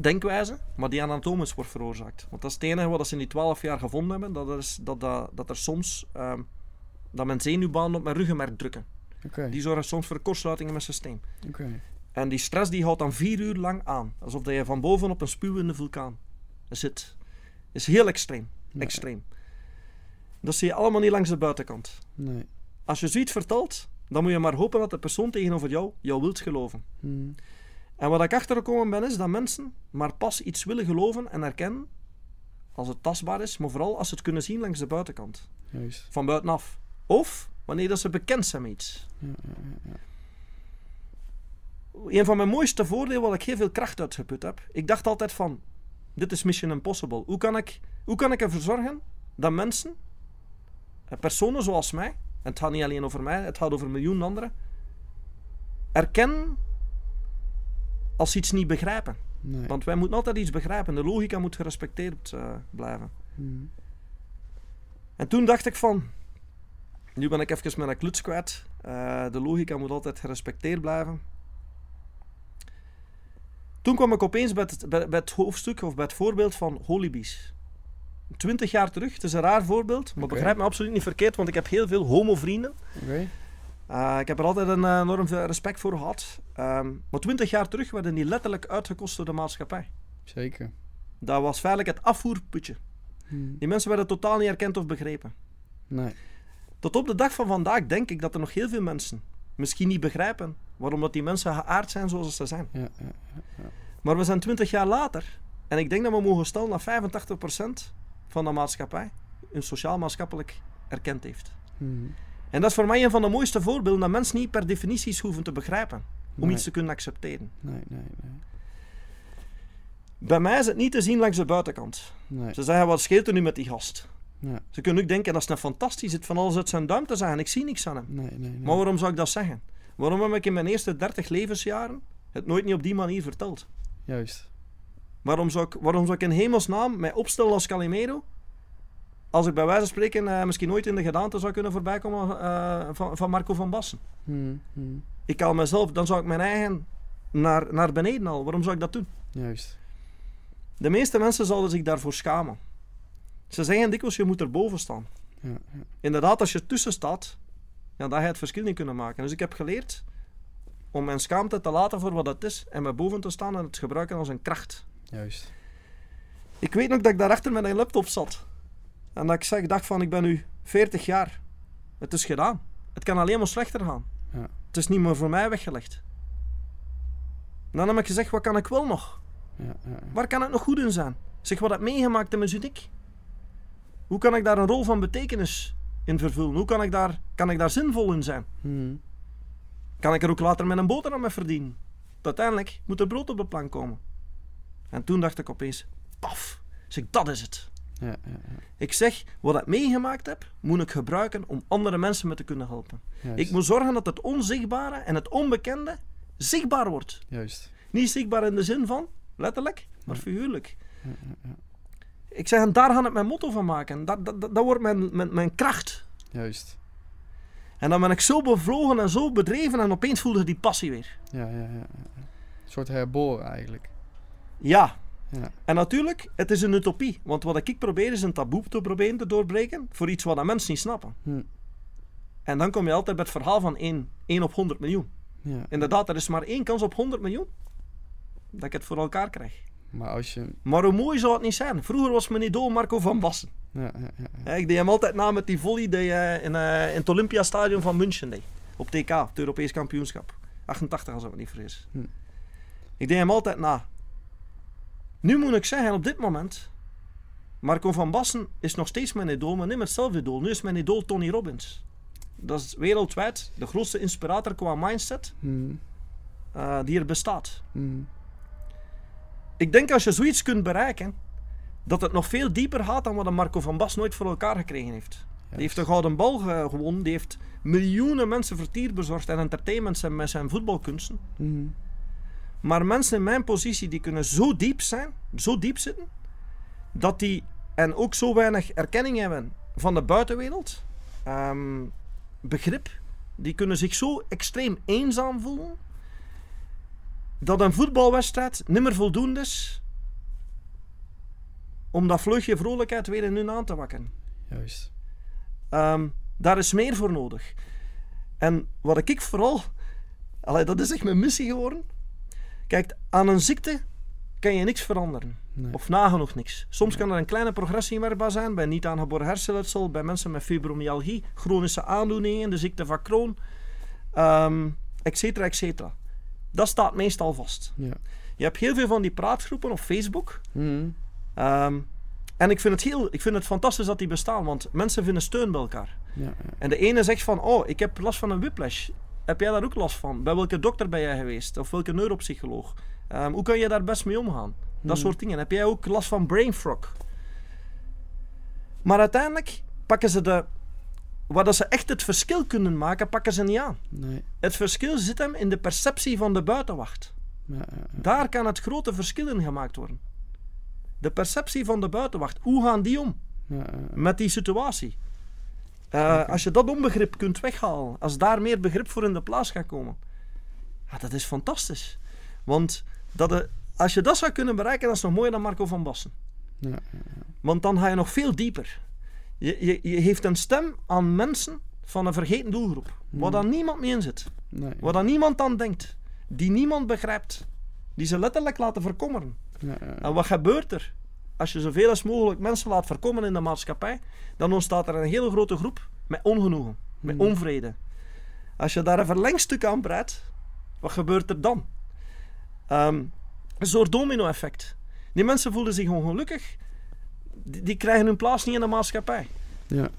Speaker 1: denkwijze, maar die anatomisch wordt veroorzaakt. Want dat is het enige wat ze in die 12 jaar gevonden hebben, dat, is, dat, dat, dat er soms ehm, dat mijn zenuwbanen op mijn ruggenmerk drukken.
Speaker 2: Oké.
Speaker 1: Die zorgen soms voor kortsluiting in mijn systeem.
Speaker 2: Oké.
Speaker 1: En die stress die houdt dan vier uur lang aan, alsof je van boven op een spuwende vulkaan zit. is heel extreem. Extreem. Dat zie je allemaal niet langs de buitenkant.
Speaker 2: Nee.
Speaker 1: Als je zoiets vertelt, dan moet je maar hopen dat de persoon tegenover jou jou wilt geloven.
Speaker 2: Hm.
Speaker 1: En wat ik achtergekomen ben, is dat mensen maar pas iets willen geloven en erkennen als het tastbaar is, maar vooral als ze het kunnen zien langs de buitenkant,
Speaker 2: Juist.
Speaker 1: van buitenaf. Of wanneer dat ze bekend zijn met iets.
Speaker 2: Ja, ja, ja, ja.
Speaker 1: Een van mijn mooiste voordelen waar ik heel veel kracht uit geput heb, ik dacht altijd van, dit is mission impossible. Hoe kan ik, hoe kan ik ervoor zorgen dat mensen, personen zoals mij, en het gaat niet alleen over mij, het gaat over miljoenen anderen, erkennen als ze iets niet begrijpen.
Speaker 2: Nee.
Speaker 1: Want wij moeten altijd iets begrijpen. De logica moet gerespecteerd eh, blijven.
Speaker 2: Hm.
Speaker 1: En toen dacht ik van... Nu ben ik even met een kluts kwijt. Eh, de logica moet altijd gerespecteerd blijven. Toen kwam ik opeens bij het, bij, bij het hoofdstuk of bij het voorbeeld van Holibies. Twintig jaar terug, het is een raar voorbeeld, maar begrijp me absoluut niet verkeerd, want ik heb heel veel homo-vrienden. Eh, ik heb er altijd een eh, enorm veel respect voor gehad. Ehm, maar twintig jaar terug werden die letterlijk uitgekost door de maatschappij.
Speaker 2: Zeker.
Speaker 1: Dat was feitelijk het afvoerputje.
Speaker 2: Hm.
Speaker 1: Die mensen werden totaal niet erkend of begrepen.
Speaker 2: Nee.
Speaker 1: Tot op de dag van vandaag denk ik dat er nog heel veel mensen misschien niet begrijpen waarom dat die mensen geaard zijn zoals ze zijn.
Speaker 2: Ja, ja.
Speaker 1: Maar we zijn 20 jaar later en ik denk dat we mogen stellen dat 85% van de maatschappij hun sociaal-maatschappelijk erkend heeft.
Speaker 2: Hm.
Speaker 1: En dat is voor mij een van de mooiste voorbeelden dat mensen niet per definitie hoeven te begrijpen om
Speaker 2: Nee.
Speaker 1: iets te kunnen accepteren.
Speaker 2: Nee, nee, nee.
Speaker 1: Bij mij is het niet te zien langs de buitenkant.
Speaker 2: Nee.
Speaker 1: Ze zeggen, wat scheelt er nu met die gast?
Speaker 2: Ja.
Speaker 1: Ze kunnen ook denken, dat is een fantastisch, het van alles uit zijn duim te zeggen. Ik zie niks aan hem.
Speaker 2: Nee, nee, nee.
Speaker 1: Maar waarom zou ik dat zeggen? Waarom heb ik in mijn eerste 30 levensjaren het nooit niet op die manier verteld?
Speaker 2: Juist.
Speaker 1: Waarom zou ik, waarom zou ik in hemelsnaam mij opstellen als Calimero? Als ik bij wijze van spreken eh, misschien nooit in de gedaante zou kunnen voorbijkomen eh, van, van Marco van Bassen.
Speaker 2: Hm. Hm.
Speaker 1: Ik kan mezelf, dan zou ik mijn eigen naar, naar beneden al. Waarom zou ik dat doen?
Speaker 2: Juist.
Speaker 1: De meeste mensen zouden zich daarvoor schamen. Ze zeggen dikwijls, je moet erboven staan.
Speaker 2: Ja, ja.
Speaker 1: Inderdaad, als je tussen staat, ja, dan ga je het verschil niet kunnen maken. Dus ik heb geleerd om mijn schaamte te laten voor wat het is en mij boven te staan en het gebruiken als een kracht.
Speaker 2: Juist.
Speaker 1: Ik weet nog dat ik daarachter met een laptop zat. En dat ik zeg, dacht van, ik ben nu 40 jaar. Het is gedaan. Het kan alleen maar slechter gaan.
Speaker 2: Ja.
Speaker 1: Het is niet meer voor mij weggelegd. En dan heb ik gezegd, wat kan ik wel nog?
Speaker 2: Ja, ja.
Speaker 1: Waar kan ik nog goed in zijn? Zeg, wat heb meegemaakt in mijn uniek? Hoe kan ik daar een rol van betekenis in vervullen? Hoe kan ik daar, kan ik daar zinvol in zijn?
Speaker 2: Mhm.
Speaker 1: Kan ik er ook later met een boterham mee verdienen? Uiteindelijk moet er brood op de plank komen. En toen dacht ik opeens, paf, zeg, dat is het.
Speaker 2: Ja, ja, ja.
Speaker 1: Ik zeg, wat ik meegemaakt heb, moet ik gebruiken om andere mensen me te kunnen helpen.
Speaker 2: Juist.
Speaker 1: Ik moet zorgen dat het onzichtbare en het onbekende zichtbaar wordt.
Speaker 2: Juist.
Speaker 1: Niet zichtbaar in de zin van, letterlijk, maar figuurlijk.
Speaker 2: Ja, ja, ja.
Speaker 1: Ik zeg, en daar ga ik mijn motto van maken. Dat, dat, dat, dat wordt mijn, mijn, mijn kracht.
Speaker 2: Juist.
Speaker 1: En dan ben ik zo bevlogen en zo bedreven en opeens voelde ik die passie weer.
Speaker 2: Ja, ja, ja, ja. ja. Een soort herboren eigenlijk.
Speaker 1: Ja,
Speaker 2: Ja.
Speaker 1: en natuurlijk, het is een utopie. Want wat ik probeer is een taboe te proberen te doorbreken voor iets wat mensen niet snappen.
Speaker 2: Hm.
Speaker 1: En dan kom je altijd bij het verhaal van 1, 1 op 100 miljoen.
Speaker 2: ja.
Speaker 1: Inderdaad, er is maar één kans op 100 miljoen dat ik het voor elkaar krijg.
Speaker 2: Maar als je...
Speaker 1: Maar hoe mooi zou het niet zijn? Vroeger was mijn idool Marco van Bassen.
Speaker 2: Ja, ja,
Speaker 1: Ik deed hem altijd na met die volley die je in, eh, in het Olympiastadion van München deed. Op TK, het Europees kampioenschap. 88 als ik me niet vergis.
Speaker 2: Hm.
Speaker 1: Ik deed hem altijd na. Nu moet ik zeggen, op dit moment... Marco van Bassen is nog steeds mijn idool, maar niet met hetzelfde idool. Nu is mijn idool Tony Robbins. Dat is wereldwijd de grootste inspirator qua mindset
Speaker 2: Hm.
Speaker 1: eh, die er bestaat.
Speaker 2: Hm.
Speaker 1: Ik denk als je zoiets kunt bereiken, dat het nog veel dieper gaat dan wat een Marco van Bas nooit voor elkaar gekregen heeft. Die heeft de gouden bal ge- gewonnen, die heeft miljoenen mensen vertier bezorgd en entertainment met zijn voetbalkunsten.
Speaker 2: Hm.
Speaker 1: Maar mensen in mijn positie die kunnen zo diep zijn, zo diep zitten, dat die en ook zo weinig erkenning hebben van de buitenwereld, ehm, begrip, die kunnen zich zo extreem eenzaam voelen, dat een voetbalwedstrijd nimmer voldoende is om dat vleugje vrolijkheid weer in hun aan te wakken.
Speaker 2: Juist.
Speaker 1: Ehm, daar is meer voor nodig. En wat ik vooral... Allee, dat is echt mijn missie geworden. Kijk, aan een ziekte kan je niks veranderen.
Speaker 2: Nee.
Speaker 1: Of nagenoeg niks. Soms kan er een kleine progressie merkbaar zijn bij niet aangeboren hersenletsel, bij mensen met fibromyalgie, chronische aandoeningen, de ziekte van Crohn, ehm et cetera, et cetera. Dat staat meestal vast.
Speaker 2: Ja.
Speaker 1: Je hebt heel veel van die praatgroepen op Facebook.
Speaker 2: Hm.
Speaker 1: Ehm, en ik vind, het heel, ik vind het fantastisch dat die bestaan, want mensen vinden steun bij elkaar.
Speaker 2: Ja, ja.
Speaker 1: En de ene zegt van, oh, ik heb last van een whiplash. Heb jij daar ook last van? Bij welke dokter ben jij geweest? Of welke neuropsycholoog? Ehm, hoe kan je daar best mee omgaan? Dat
Speaker 2: Hmm.
Speaker 1: soort dingen. Heb jij ook last van brain fog? Maar uiteindelijk pakken ze de... Waar dat ze echt het verschil kunnen maken, pakken ze niet aan.
Speaker 2: Nee.
Speaker 1: Het verschil zit hem in de perceptie van de buitenwacht.
Speaker 2: Ja, ja, ja.
Speaker 1: Daar kan het grote verschil in gemaakt worden. De perceptie van de buitenwacht. Hoe gaan die om? Met die situatie. Eh, Als je dat onbegrip kunt weghalen, als daar meer begrip voor in de plaats gaat komen, ja, dat is fantastisch. Want dat de- als je dat zou kunnen bereiken, dat is nog mooier dan Marco van Bassen.
Speaker 2: Ja, ja,
Speaker 1: Want dan ga je nog veel dieper. Je, je, je geeft een stem aan mensen van een vergeten doelgroep, waar dan niemand mee in zit,
Speaker 2: nee.
Speaker 1: waar dan niemand aan denkt, die niemand begrijpt, die ze letterlijk laten verkommeren.
Speaker 2: Ja, ja, ja.
Speaker 1: En wat gebeurt er? Als je zoveel als mogelijk mensen laat voorkomen in de maatschappij, dan ontstaat er een hele grote groep met ongenoegen, met
Speaker 2: Hmm.
Speaker 1: onvrede. Als je daar een verlengstuk aan breidt, wat gebeurt er dan? Ehm, een soort domino-effect. Die mensen voelen zich ongelukkig, die, die krijgen hun plaats niet in de maatschappij.
Speaker 2: Ja,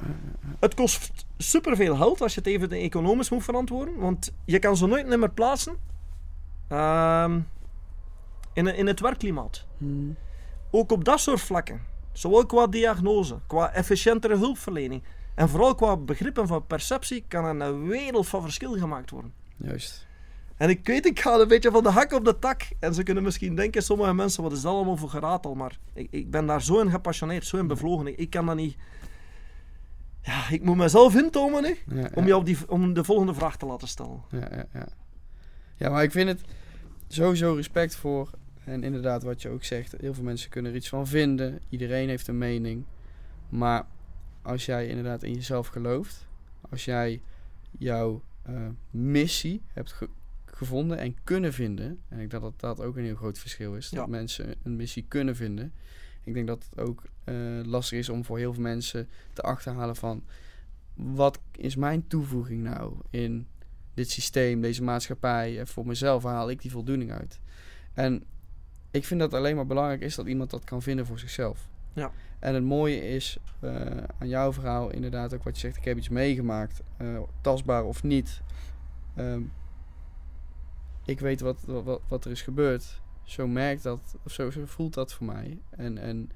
Speaker 1: Het kost superveel geld als je het even economisch moet verantwoorden, want je kan ze nooit meer plaatsen ehm, in, in het werkklimaat.
Speaker 2: hm.
Speaker 1: Ook op dat soort vlakken, zowel qua diagnose, qua efficiëntere hulpverlening en vooral qua begrippen van perceptie, kan er een wereld van verschil gemaakt worden.
Speaker 2: Juist.
Speaker 1: En ik weet, ik ga een beetje van de hak op de tak. En ze kunnen misschien denken, sommige mensen, wat is dat allemaal voor geratel? Maar ik, ik ben daar zo in gepassioneerd, zo in bevlogen. Ik, ik kan dat niet... Ja, ik moet mezelf intomen
Speaker 2: Ja, ja.
Speaker 1: om, jou op die, om de volgende vraag te laten stellen.
Speaker 2: Ja, ja, ja. ja, maar ik vind het sowieso respect voor. En inderdaad, wat je ook zegt, heel veel mensen kunnen er iets van vinden. Iedereen heeft een mening. Maar als jij inderdaad in jezelf gelooft, als jij jouw eh, missie hebt ge- gevonden en kunnen vinden, en ik denk dat dat ook een heel groot verschil is,
Speaker 1: Ja.
Speaker 2: dat mensen een missie kunnen vinden. Ik denk dat het ook eh, lastig is om voor heel veel mensen te achterhalen van wat is mijn toevoeging nou in dit systeem, deze maatschappij. En voor mezelf haal ik die voldoening uit. En ik vind dat alleen maar belangrijk is dat iemand dat kan vinden voor zichzelf.
Speaker 1: Ja.
Speaker 2: En het mooie is eh, aan jouw verhaal inderdaad ook wat je zegt, ik heb iets meegemaakt, eh, tastbaar of niet. Ehm, ik weet wat, wat, wat er is gebeurd. Zo merkt dat, of zo, zo voelt dat voor mij. En, en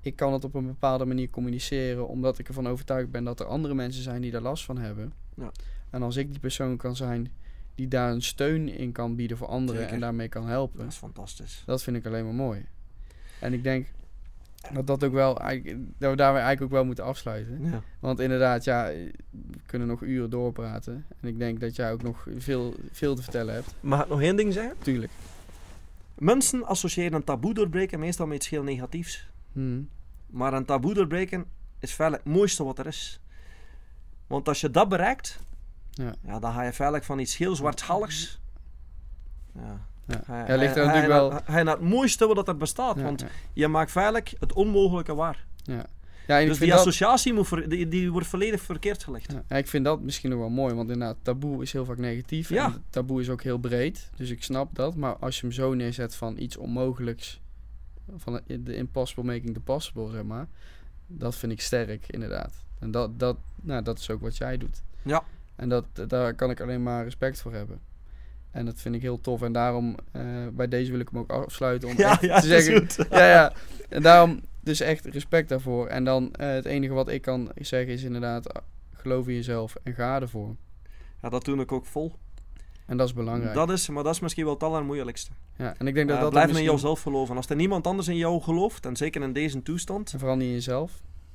Speaker 2: ik kan het op een bepaalde manier communiceren, omdat ik ervan overtuigd ben dat er andere mensen zijn die daar last van hebben.
Speaker 1: Ja.
Speaker 2: En als ik die persoon kan zijn die daar een steun in kan bieden voor anderen
Speaker 1: Zeker.
Speaker 2: en daarmee kan helpen,
Speaker 1: Dat is fantastisch.
Speaker 2: dat vind ik alleen maar mooi. En ik denk dat dat ook wel, dat we daarmee eigenlijk ook wel moeten afsluiten.
Speaker 1: Ja.
Speaker 2: Want inderdaad, ja, we kunnen nog uren doorpraten. En ik denk dat jij ook nog veel, veel te vertellen hebt.
Speaker 1: Mag ik nog één ding zeggen?
Speaker 2: Tuurlijk.
Speaker 1: Mensen associëren een taboe doorbreken meestal met iets heel negatiefs.
Speaker 2: Hmm.
Speaker 1: Maar een taboe doorbreken is feitelijk het mooiste wat er is. Want als je dat bereikt,
Speaker 2: Ja.
Speaker 1: ja, dan ga je feitelijk van iets heel zwartschaligs. Ja.
Speaker 2: Ja.
Speaker 1: Je-
Speaker 2: Ja, ligt er natuurlijk wel-
Speaker 1: je naar- het mooiste wat er bestaat.
Speaker 2: Ja,
Speaker 1: want
Speaker 2: ja,
Speaker 1: je maakt feitelijk het onmogelijke waar.
Speaker 2: ja. Ja,
Speaker 1: dus die
Speaker 2: dat-
Speaker 1: associatie moet ver- die, die wordt volledig verkeerd gelegd.
Speaker 2: Ja, ja, ik vind dat misschien nog wel mooi, want inderdaad, taboe is heel vaak negatief.
Speaker 1: Ja.
Speaker 2: En taboe is ook heel breed, dus ik snap dat. Maar als je hem zo neerzet van iets onmogelijks, van de impossible making the possible, zeg maar. Dat vind ik sterk, inderdaad. En dat, dat, nou, dat is ook wat jij doet.
Speaker 1: Ja.
Speaker 2: En dat, daar kan ik alleen maar respect voor hebben. En dat vind ik heel tof. En daarom, eh, bij deze wil ik hem ook afsluiten om
Speaker 1: Ja,
Speaker 2: echt
Speaker 1: ja,
Speaker 2: te zeggen... Ja, ja. En daarom dus echt respect daarvoor. En dan eh, het enige wat ik kan zeggen is inderdaad, ah, geloof in jezelf en ga ervoor.
Speaker 1: Ja, dat doe ik ook vol.
Speaker 2: En dat is belangrijk.
Speaker 1: Dat is, maar dat is misschien wel het allermoeilijkste.
Speaker 2: ja, en ik denk dat
Speaker 1: Eh,
Speaker 2: dat
Speaker 1: blijf
Speaker 2: misschien...
Speaker 1: in jouzelf geloven. Als er niemand anders in jou gelooft, en zeker in deze toestand.
Speaker 2: En vooral niet in jezelf.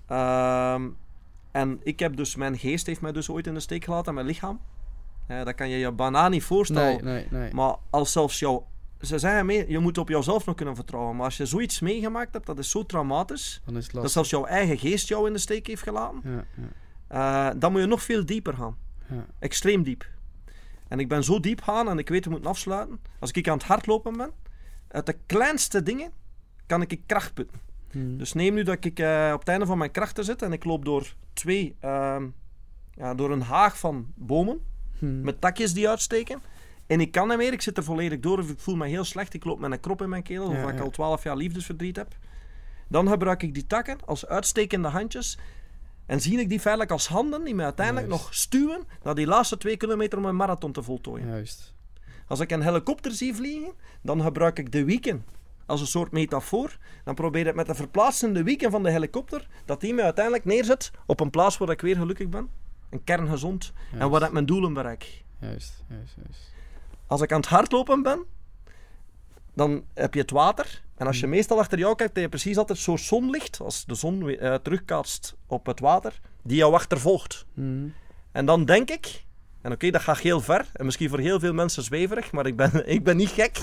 Speaker 1: ehm, en ik heb dus, mijn geest heeft mij dus ooit in de steek gelaten, mijn lichaam. Eh, dat kan je je bijna niet voorstellen.
Speaker 2: Nee, nee, nee.
Speaker 1: Maar als zelfs jou... Ze zeggen mee, je moet op jouzelf nog kunnen vertrouwen. Maar als je zoiets meegemaakt hebt, dat is zo traumatisch.
Speaker 2: Dan is het
Speaker 1: Dat zelfs jouw eigen geest jou in de steek heeft gelaten.
Speaker 2: Ja, ja,
Speaker 1: eh, dan moet je nog veel dieper gaan.
Speaker 2: ja.
Speaker 1: Extreem diep. En ik ben zo diep gaan en ik weet, we moeten afsluiten. Als ik aan het hardlopen ben, uit de kleinste dingen kan ik kracht putten.
Speaker 2: Hmm.
Speaker 1: Dus neem nu dat ik eh, op het einde van mijn krachten zit en ik loop door twee, ehm, ja, door een haag van bomen
Speaker 2: Hmm.
Speaker 1: met takjes die uitsteken. En ik kan niet meer, ik zit er volledig door of ik voel me heel slecht. Ik loop met een krop in mijn keel, of
Speaker 2: Ja,
Speaker 1: ik al 12 jaar liefdesverdriet heb. Dan gebruik ik die takken als uitstekende handjes. En zie ik die feitelijk als handen die me uiteindelijk
Speaker 2: Juist.
Speaker 1: nog stuwen naar die laatste twee kilometer om een marathon te voltooien.
Speaker 2: Juist.
Speaker 1: Als ik een helikopter zie vliegen, dan gebruik ik de wieken als een soort metafoor. Dan probeer ik met de verplaatsende wieken van de helikopter, dat die me uiteindelijk neerzet op een plaats waar ik weer gelukkig ben. Een kerngezond. En waar ik mijn doelen bereik.
Speaker 2: Juist, juist, juist.
Speaker 1: Als ik aan het hardlopen ben, dan heb je het water. En als je
Speaker 2: Mhm.
Speaker 1: meestal achter jou kijkt, heb je precies altijd zo'n zonlicht, als de zon eh, terugkaatst op het water, die jou achtervolgt.
Speaker 2: Hmm.
Speaker 1: En dan denk ik, en oké, dat gaat heel ver, en misschien voor heel veel mensen zweverig, maar ik ben, ik ben niet gek.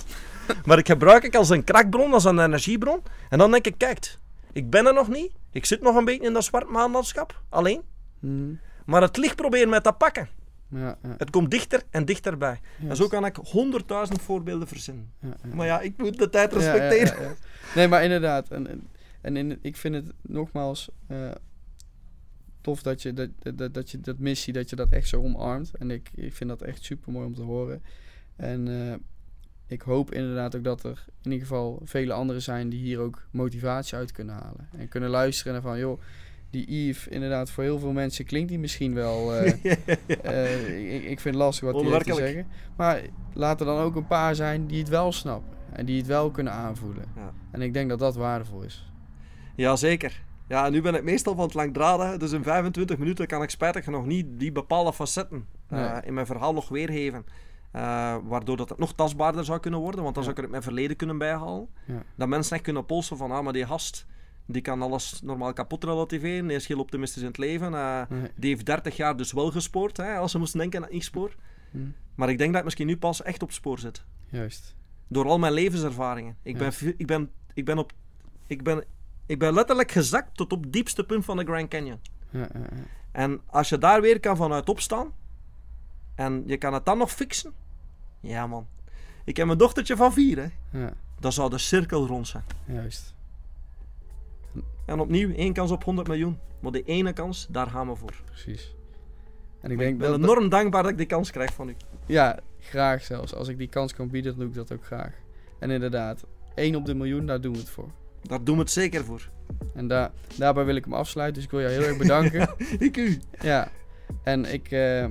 Speaker 1: maar ik gebruik het als een krachtbron, als een energiebron. En dan denk ik, kijk, ik ben er nog niet. Ik zit nog een beetje in dat zwart maanlandschap, alleen.
Speaker 2: Hmm.
Speaker 1: Maar het licht probeert mij te pakken.
Speaker 2: Ja, ja.
Speaker 1: Het komt dichter en dichterbij. En zo kan ik honderdduizend voorbeelden verzinnen.
Speaker 2: Ja.
Speaker 1: Maar ja, ik moet de tijd respecteren.
Speaker 2: Nee, maar inderdaad. En, en, en in, ik vind het nogmaals eh, tof dat je dat, dat, dat je dat missie, dat je dat echt zo omarmt. En ik, ik vind dat echt super mooi om te horen. En eh, ik hoop inderdaad ook dat er in ieder geval vele anderen zijn die hier ook motivatie uit kunnen halen. En kunnen luisteren naar van, joh, die Yves, inderdaad, voor heel veel mensen klinkt die misschien wel... eh, eh, ik, ik vind het lastig wat heeft te zeggen. Maar laat er dan ook een paar zijn die het wel snappen. En die het wel kunnen aanvoelen.
Speaker 1: Ja.
Speaker 2: En ik denk dat dat waardevol is.
Speaker 1: Jazeker. Ja, en nu ben ik meestal van het langdradige, dus in 25 minuten kan ik spijtig genoeg niet die bepaalde facetten eh, in mijn verhaal nog weergeven. Eh, waardoor dat het nog tastbaarder zou kunnen worden, want dan
Speaker 2: Ja.
Speaker 1: zou ik er het mijn verleden kunnen bijhalen.
Speaker 2: Ja.
Speaker 1: Dat mensen echt kunnen polsen van, ah, maar die gast, die kan alles normaal kapot relativeren, die is heel optimistisch in het leven. eh,
Speaker 2: Nee.
Speaker 1: die heeft 30 jaar dus wel gespoord, hè, als ze moesten denken aan het spoor.
Speaker 2: Hm,
Speaker 1: Maar ik denk dat ik misschien nu pas echt op spoor zit.
Speaker 2: juist.
Speaker 1: Door al mijn levenservaringen. Ik,
Speaker 2: Ja.
Speaker 1: ben, ik, ben, ik, ben op, ik, ben, ik ben letterlijk gezakt tot op het diepste punt van de Grand Canyon.
Speaker 2: Ja, ja, ja.
Speaker 1: En als je daar weer kan vanuit opstaan en je kan het dan nog fixen, ja man. Ik heb een dochtertje van vier, hè.
Speaker 2: ja,
Speaker 1: Dan zou de cirkel rond zijn.
Speaker 2: juist.
Speaker 1: En opnieuw, één kans op 100 miljoen. Maar die ene kans, daar gaan we voor.
Speaker 2: Precies. En ik
Speaker 1: Maar
Speaker 2: denk
Speaker 1: ik ben
Speaker 2: dat...
Speaker 1: enorm dankbaar dat ik die kans krijg van u.
Speaker 2: Ja, graag zelfs. Als ik die kans kan bieden, dan doe ik dat ook graag. En inderdaad, één op de miljoen, daar doen we het voor.
Speaker 1: Daar doen we het zeker voor.
Speaker 2: En daar, daarbij wil ik hem afsluiten. Dus ik wil jou heel erg bedanken.
Speaker 1: ik u.
Speaker 2: Ja, en ik, eh,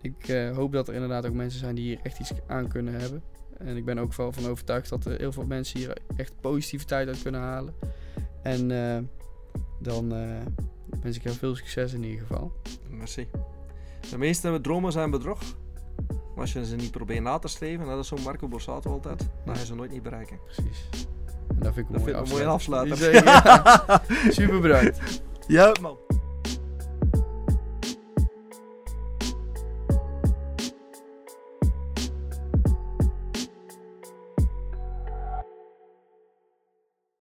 Speaker 2: ik eh, hoop dat er inderdaad ook mensen zijn die hier echt iets aan kunnen hebben. En ik ben ook wel van overtuigd dat er heel veel mensen hier echt positiviteit uit kunnen halen. En eh, dan wens ik jou veel succes in ieder geval.
Speaker 1: Merci. De meeste dromen zijn bedrog. Maar als je ze niet probeert na te streven, dat is zo'n Marco Borsato altijd, dan ga je ze nooit niet bereiken.
Speaker 2: Precies. En dat vind ik
Speaker 1: Dat
Speaker 2: een
Speaker 1: vind
Speaker 2: mooie
Speaker 1: ik een.
Speaker 2: Super bedankt.
Speaker 1: Ja, man.